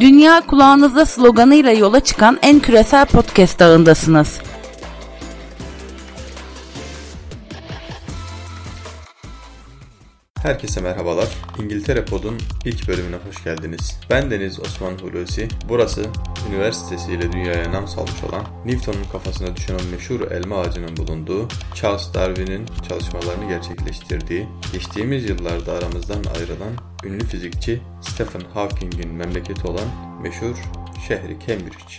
Dünya kulağınızda sloganıyla yola çıkan en küresel podcast ağındasınız. Herkese merhabalar. İngiltere Pod'un ilk bölümüne hoş geldiniz. Ben Deniz Osman Hulusi. Burası üniversitesiyle dünyaya nam salmış olan Newton'un kafasına düşen o meşhur elma ağacının bulunduğu Charles Darwin'in çalışmalarını gerçekleştirdiği, geçtiğimiz yıllarda aramızdan ayrılan ünlü fizikçi Stephen Hawking'in memleketi olan meşhur şehri Cambridge.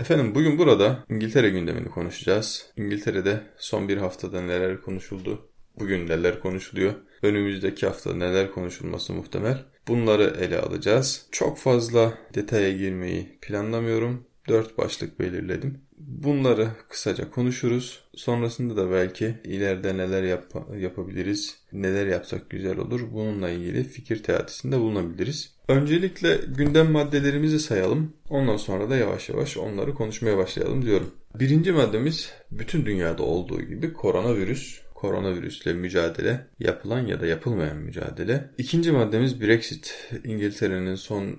Efendim bugün burada İngiltere gündemini konuşacağız. İngiltere'de son bir haftada neler konuşuldu, bugün neler konuşuluyor, önümüzdeki hafta neler konuşulması muhtemel. Bunları ele alacağız. Çok fazla detaya girmeyi planlamıyorum. Dört başlık belirledim. Bunları kısaca konuşuruz. Sonrasında da belki ileride neler yap yapabiliriz, neler yapsak güzel olur. Bununla ilgili fikir teatisinde bulunabiliriz. Öncelikle gündem maddelerimizi sayalım. Ondan sonra da yavaş yavaş onları konuşmaya başlayalım diyorum. Birinci maddemiz bütün dünyada olduğu gibi koronavirüs koronavirüsle mücadele, yapılan ya da yapılmayan mücadele. İkinci maddemiz Brexit. İngiltere'nin son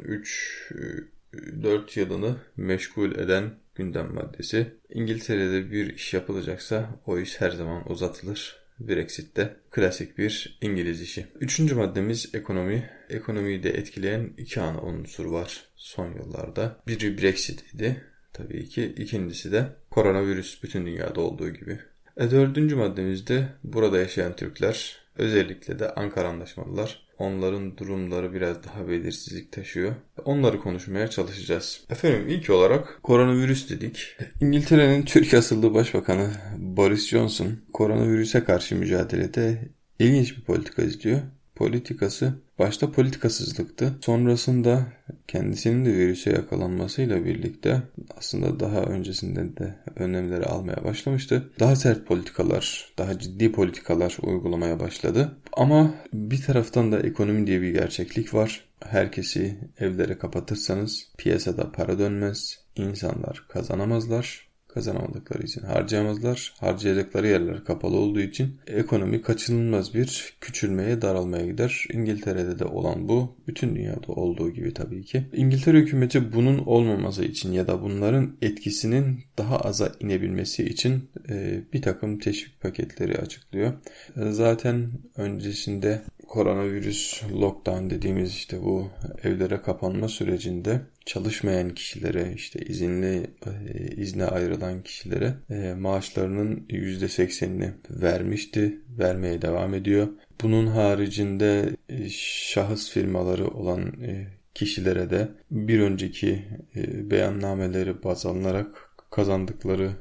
3-4 yılını meşgul eden gündem maddesi. İngiltere'de bir iş yapılacaksa o iş her zaman uzatılır. Brexit'te klasik bir İngiliz işi. Üçüncü maddemiz ekonomi. Ekonomiyi de etkileyen iki ana unsur var son yıllarda. Biri Brexit idi tabii ki. İkincisi de koronavirüs bütün dünyada olduğu gibi. E, dördüncü maddemizde burada yaşayan Türkler, özellikle de Ankara Anlaşmalılar. Onların durumları biraz daha belirsizlik taşıyor. Onları konuşmaya çalışacağız. Efendim ilk olarak koronavirüs dedik. İngiltere'nin Türk asıllı başbakanı Boris Johnson koronavirüse karşı mücadelede ilginç bir politika izliyor politikası başta politikasızlıktı. Sonrasında kendisinin de virüse yakalanmasıyla birlikte aslında daha öncesinde de önlemleri almaya başlamıştı. Daha sert politikalar, daha ciddi politikalar uygulamaya başladı. Ama bir taraftan da ekonomi diye bir gerçeklik var. Herkesi evlere kapatırsanız piyasada para dönmez, insanlar kazanamazlar kazanamadıkları için harcayamazlar. Harcayacakları yerler kapalı olduğu için ekonomi kaçınılmaz bir küçülmeye, daralmaya gider. İngiltere'de de olan bu. Bütün dünyada olduğu gibi tabii ki. İngiltere hükümeti bunun olmaması için ya da bunların etkisinin daha aza inebilmesi için e, bir takım teşvik paketleri açıklıyor. E, zaten öncesinde koronavirüs lockdown dediğimiz işte bu evlere kapanma sürecinde çalışmayan kişilere işte izinli e, izne ayrılan kişilere e, maaşlarının %80'ini vermişti. Vermeye devam ediyor. Bunun haricinde e, şahıs firmaları olan kişilere de bir önceki beyannameleri baz alınarak kazandıkları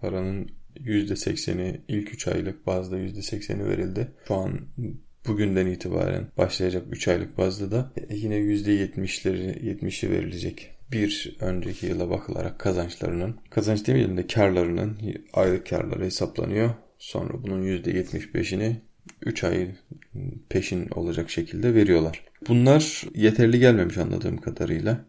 paranın %80'i ilk 3 aylık bazda %80'i verildi. Şu an bugünden itibaren başlayacak 3 aylık bazda da yine %70'leri 70'i verilecek. Bir önceki yıla bakılarak kazançlarının, kazanç demeyelim de karlarının aylık karları hesaplanıyor. Sonra bunun %75'ini 3 ay peşin olacak şekilde veriyorlar. Bunlar yeterli gelmemiş anladığım kadarıyla.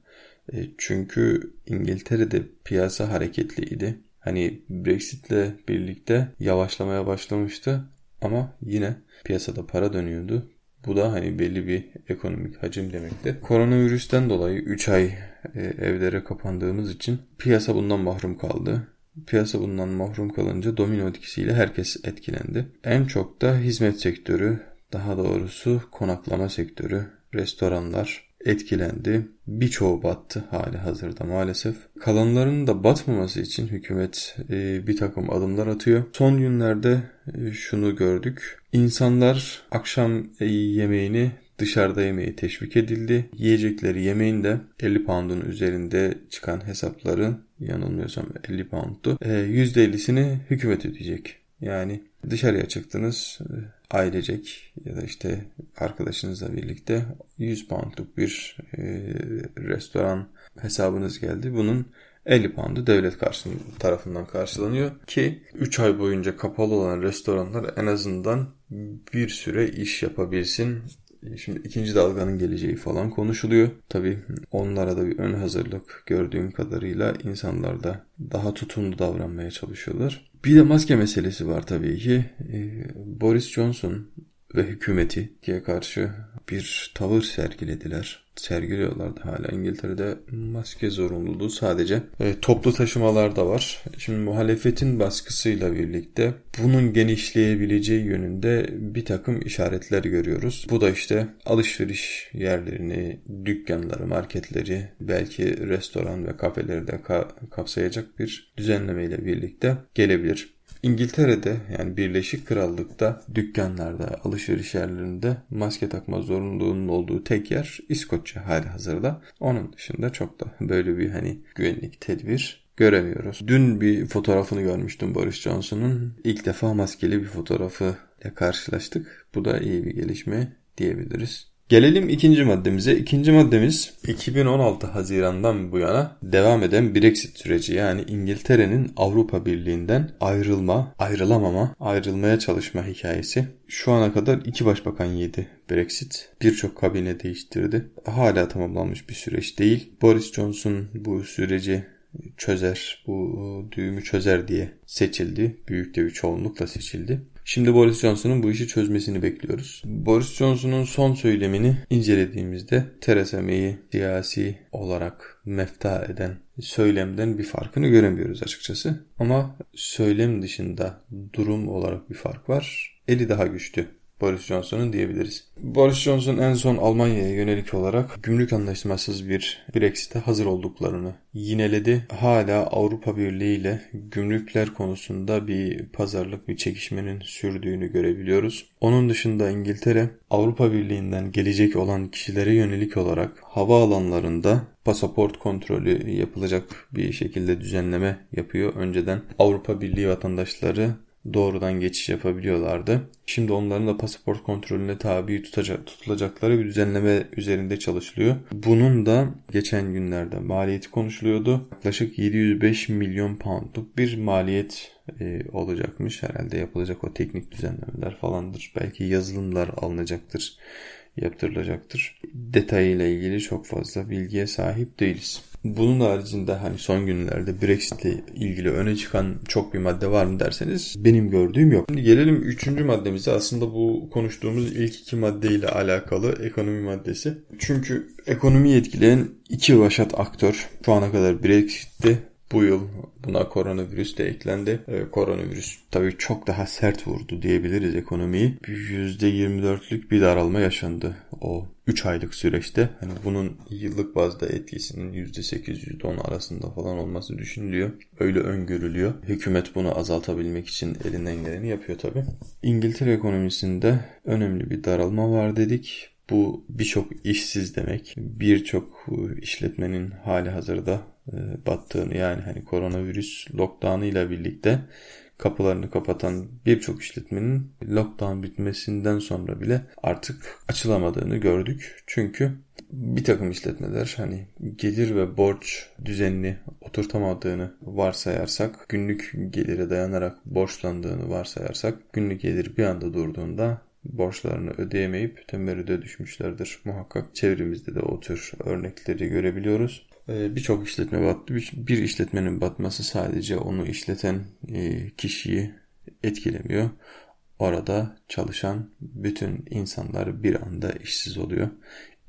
E, çünkü İngiltere'de piyasa hareketliydi. Hani Brexit'le birlikte yavaşlamaya başlamıştı ama yine piyasada para dönüyordu. Bu da hani belli bir ekonomik hacim demekti. Koronavirüsten dolayı 3 ay e, evlere kapandığımız için piyasa bundan mahrum kaldı. Piyasa bundan mahrum kalınca domino etkisiyle herkes etkilendi. En çok da hizmet sektörü, daha doğrusu konaklama sektörü, restoranlar etkilendi. Birçoğu battı hali hazırda maalesef. Kalanların da batmaması için hükümet e, bir takım adımlar atıyor. Son günlerde e, şunu gördük. İnsanlar akşam e, yemeğini dışarıda yemeği teşvik edildi. Yiyecekleri yemeğin de 50 pound'un üzerinde çıkan hesapların yanılmıyorsam 50 pound'tu. %50'sini hükümet ödeyecek. Yani dışarıya çıktınız ailecek ya da işte arkadaşınızla birlikte 100 poundluk bir e, restoran hesabınız geldi. Bunun 50 poundu devlet tarafından karşılanıyor ki 3 ay boyunca kapalı olan restoranlar en azından bir süre iş yapabilsin. Şimdi ikinci dalganın geleceği falan konuşuluyor. Tabi onlara da bir ön hazırlık gördüğüm kadarıyla insanlar da daha tutumlu davranmaya çalışıyorlar. Bir de maske meselesi var tabii ki. Ee, Boris Johnson ve hükümeti diye karşı bir tavır sergilediler. Sergiliyorlardı hala İngiltere'de maske zorunluluğu sadece e, toplu taşımalarda var. Şimdi muhalefetin baskısıyla birlikte bunun genişleyebileceği yönünde bir takım işaretler görüyoruz. Bu da işte alışveriş yerlerini, dükkanları, marketleri, belki restoran ve kafeleri de ka- kapsayacak bir düzenlemeyle birlikte gelebilir. İngiltere'de yani Birleşik Krallık'ta dükkanlarda, alışveriş yerlerinde maske takma zorunluluğunun olduğu tek yer İskoçya hali hazırda. Onun dışında çok da böyle bir hani güvenlik tedbir göremiyoruz. Dün bir fotoğrafını görmüştüm Boris Johnson'un. İlk defa maskeli bir fotoğrafı ile karşılaştık. Bu da iyi bir gelişme diyebiliriz. Gelelim ikinci maddemize. İkinci maddemiz 2016 Haziran'dan bu yana devam eden Brexit süreci yani İngiltere'nin Avrupa Birliği'nden ayrılma, ayrılamama, ayrılmaya çalışma hikayesi. Şu ana kadar iki başbakan yedi Brexit. Birçok kabine değiştirdi. Hala tamamlanmış bir süreç değil. Boris Johnson bu süreci çözer, bu düğümü çözer diye seçildi. Büyük de bir çoğunlukla seçildi. Şimdi Boris Johnson'un bu işi çözmesini bekliyoruz. Boris Johnson'un son söylemini incelediğimizde Theresa May'i siyasi olarak mefta eden söylemden bir farkını göremiyoruz açıkçası. Ama söylem dışında durum olarak bir fark var. Eli daha güçlü Boris Johnson'un diyebiliriz. Boris Johnson en son Almanya'ya yönelik olarak gümrük anlaşmasız bir Brexit'e hazır olduklarını yineledi. Hala Avrupa Birliği ile gümrükler konusunda bir pazarlık bir çekişmenin sürdüğünü görebiliyoruz. Onun dışında İngiltere Avrupa Birliği'nden gelecek olan kişilere yönelik olarak hava alanlarında pasaport kontrolü yapılacak bir şekilde düzenleme yapıyor. Önceden Avrupa Birliği vatandaşları doğrudan geçiş yapabiliyorlardı. Şimdi onların da pasaport kontrolüne tabi tutacak, tutulacakları bir düzenleme üzerinde çalışılıyor. Bunun da geçen günlerde maliyeti konuşuluyordu. Yaklaşık 705 milyon poundluk bir maliyet e, olacakmış. Herhalde yapılacak o teknik düzenlemeler falandır. Belki yazılımlar alınacaktır, yaptırılacaktır. Detayıyla ilgili çok fazla bilgiye sahip değiliz. Bunun haricinde hani son günlerde Brexit ile ilgili öne çıkan çok bir madde var mı derseniz benim gördüğüm yok. Şimdi gelelim üçüncü maddemize. Aslında bu konuştuğumuz ilk iki maddeyle alakalı ekonomi maddesi. Çünkü ekonomiyi etkileyen iki başat aktör şu ana kadar Brexit'te bu yıl buna koronavirüs de eklendi. Ee, koronavirüs tabii çok daha sert vurdu diyebiliriz ekonomiyi. %24'lük bir daralma yaşandı o 3 aylık süreçte. Hani bunun yıllık bazda etkisinin %8-%10 arasında falan olması düşünülüyor. Öyle öngörülüyor. Hükümet bunu azaltabilmek için elinden geleni yapıyor tabii. İngiltere ekonomisinde önemli bir daralma var dedik. Bu birçok işsiz demek. Birçok işletmenin hali hazırda e, battığını yani hani koronavirüs lockdown'ı ile birlikte kapılarını kapatan birçok işletmenin lockdown bitmesinden sonra bile artık açılamadığını gördük. Çünkü bir takım işletmeler hani gelir ve borç düzenini oturtamadığını varsayarsak, günlük gelire dayanarak borçlandığını varsayarsak, günlük gelir bir anda durduğunda borçlarını ödeyemeyip temerrüde düşmüşlerdir. Muhakkak çevremizde de o tür örnekleri görebiliyoruz. Ee, birçok işletme battı. Bir işletmenin batması sadece onu işleten e, kişiyi etkilemiyor. Orada çalışan bütün insanlar bir anda işsiz oluyor.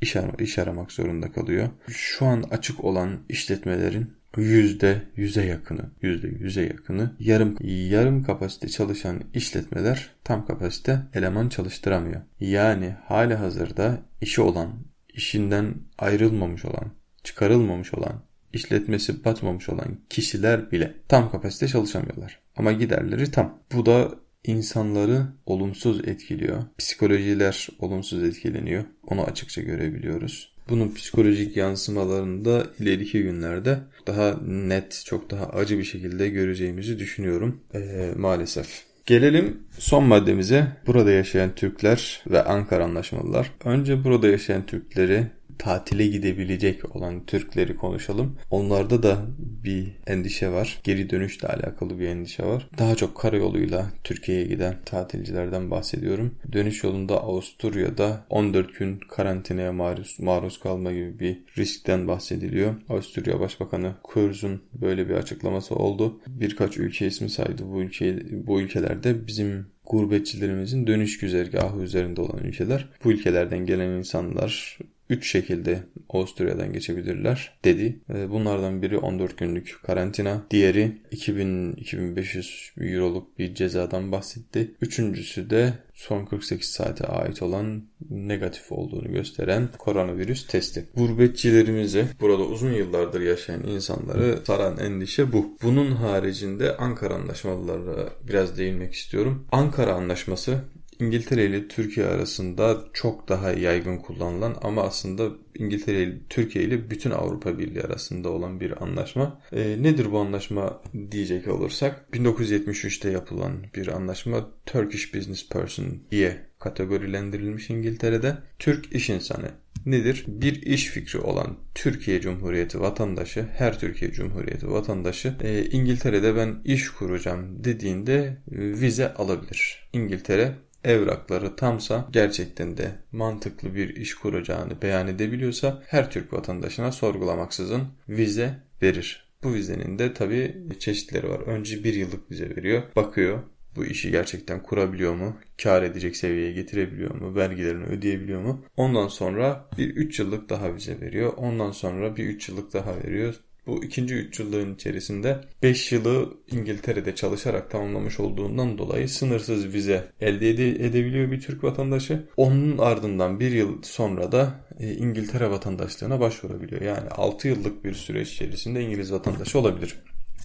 İş, ar iş aramak zorunda kalıyor. Şu an açık olan işletmelerin yüzde yüze yakını, yüzde yüze yakını yarım yarım kapasite çalışan işletmeler tam kapasite eleman çalıştıramıyor. Yani hali hazırda işi olan, işinden ayrılmamış olan çıkarılmamış olan, işletmesi batmamış olan kişiler bile tam kapasite çalışamıyorlar. Ama giderleri tam. Bu da insanları olumsuz etkiliyor. Psikolojiler olumsuz etkileniyor. Onu açıkça görebiliyoruz. Bunun psikolojik yansımalarını da ileriki günlerde daha net, çok daha acı bir şekilde göreceğimizi düşünüyorum. Ee, maalesef. Gelelim son maddemize. Burada yaşayan Türkler ve Ankara anlaşmalılar. Önce burada yaşayan Türkleri tatile gidebilecek olan Türkleri konuşalım. Onlarda da bir endişe var. Geri dönüşle alakalı bir endişe var. Daha çok karayoluyla Türkiye'ye giden tatilcilerden bahsediyorum. Dönüş yolunda Avusturya'da 14 gün karantinaya maruz, maruz kalma gibi bir riskten bahsediliyor. Avusturya Başbakanı Kurz'un böyle bir açıklaması oldu. Birkaç ülke ismi saydı bu ülke bu ülkelerde bizim gurbetçilerimizin dönüş güzergahı üzerinde olan ülkeler. Bu ülkelerden gelen insanlar 3 şekilde Avusturya'dan geçebilirler dedi. Bunlardan biri 14 günlük karantina. Diğeri 2000-2500 euroluk bir cezadan bahsetti. Üçüncüsü de son 48 saate ait olan negatif olduğunu gösteren koronavirüs testi. Gurbetçilerimize burada uzun yıllardır yaşayan insanları saran endişe bu. Bunun haricinde Ankara anlaşmalarına biraz değinmek istiyorum. Ankara Anlaşması İngiltere ile Türkiye arasında çok daha yaygın kullanılan ama aslında İngiltere ile Türkiye ile bütün Avrupa Birliği arasında olan bir anlaşma. E, nedir bu anlaşma diyecek olursak 1973'te yapılan bir anlaşma Turkish Business Person diye kategorilendirilmiş İngiltere'de. Türk iş insanı nedir? Bir iş fikri olan Türkiye Cumhuriyeti vatandaşı, her Türkiye Cumhuriyeti vatandaşı e, İngiltere'de ben iş kuracağım dediğinde e, vize alabilir. İngiltere evrakları tamsa gerçekten de mantıklı bir iş kuracağını beyan edebiliyorsa her Türk vatandaşına sorgulamaksızın vize verir. Bu vizenin de tabi çeşitleri var. Önce bir yıllık vize veriyor. Bakıyor bu işi gerçekten kurabiliyor mu? Kar edecek seviyeye getirebiliyor mu? Vergilerini ödeyebiliyor mu? Ondan sonra bir 3 yıllık daha vize veriyor. Ondan sonra bir 3 yıllık daha veriyor. Bu ikinci 3 yıllığın içerisinde 5 yılı İngiltere'de çalışarak tamamlamış olduğundan dolayı sınırsız vize elde ede- edebiliyor bir Türk vatandaşı. Onun ardından bir yıl sonra da e, İngiltere vatandaşlığına başvurabiliyor. Yani 6 yıllık bir süreç içerisinde İngiliz vatandaşı olabilir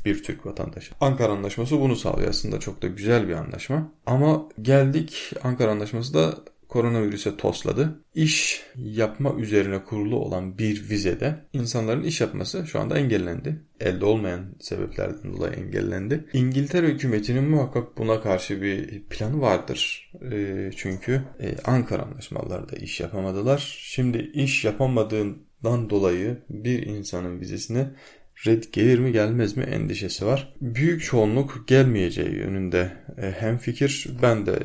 bir Türk vatandaşı. Ankara Anlaşması bunu sağlıyor aslında çok da güzel bir anlaşma. Ama geldik Ankara Anlaşması da koronavirüse tosladı. İş yapma üzerine kurulu olan bir vizede insanların iş yapması şu anda engellendi. Elde olmayan sebeplerden dolayı engellendi. İngiltere hükümetinin muhakkak buna karşı bir planı vardır. E, çünkü e, Ankara anlaşmalarında iş yapamadılar. Şimdi iş yapamadığından dolayı bir insanın vizesine red gelir mi gelmez mi endişesi var. Büyük çoğunluk gelmeyeceği yönünde e, hem fikir ben de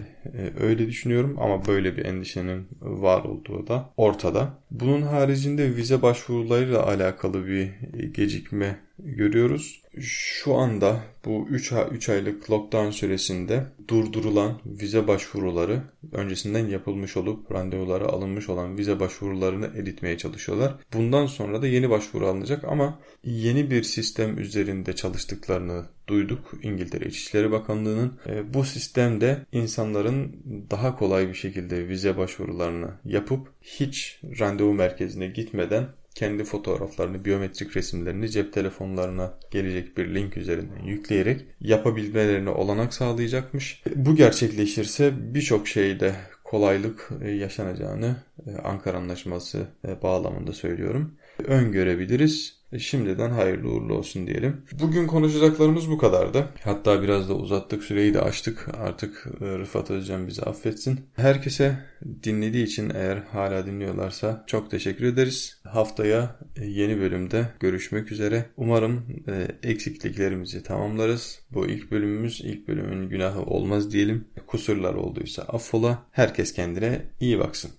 öyle düşünüyorum ama böyle bir endişenin var olduğu da ortada. Bunun haricinde vize başvurularıyla alakalı bir gecikme görüyoruz. Şu anda bu 3 ay, 3 aylık lockdown süresinde durdurulan vize başvuruları öncesinden yapılmış olup randevuları alınmış olan vize başvurularını eritmeye çalışıyorlar. Bundan sonra da yeni başvuru alınacak ama yeni bir sistem üzerinde çalıştıklarını duyduk İngiltere İçişleri Bakanlığı'nın. E, bu sistemde insanların daha kolay bir şekilde vize başvurularını yapıp hiç randevu merkezine gitmeden kendi fotoğraflarını, biyometrik resimlerini cep telefonlarına gelecek bir link üzerinden yükleyerek yapabilmelerine olanak sağlayacakmış. Bu gerçekleşirse birçok şeyde kolaylık e, yaşanacağını e, Ankara Anlaşması e, bağlamında söylüyorum. Öngörebiliriz. Şimdiden hayırlı uğurlu olsun diyelim. Bugün konuşacaklarımız bu kadardı. Hatta biraz da uzattık süreyi de açtık. Artık e, Rıfat Özcan bizi affetsin. Herkese dinlediği için eğer hala dinliyorlarsa çok teşekkür ederiz. Haftaya e, yeni bölümde görüşmek üzere. Umarım e, eksikliklerimizi tamamlarız. Bu ilk bölümümüz ilk bölümün günahı olmaz diyelim. Kusurlar olduysa affola. Herkes kendine iyi baksın.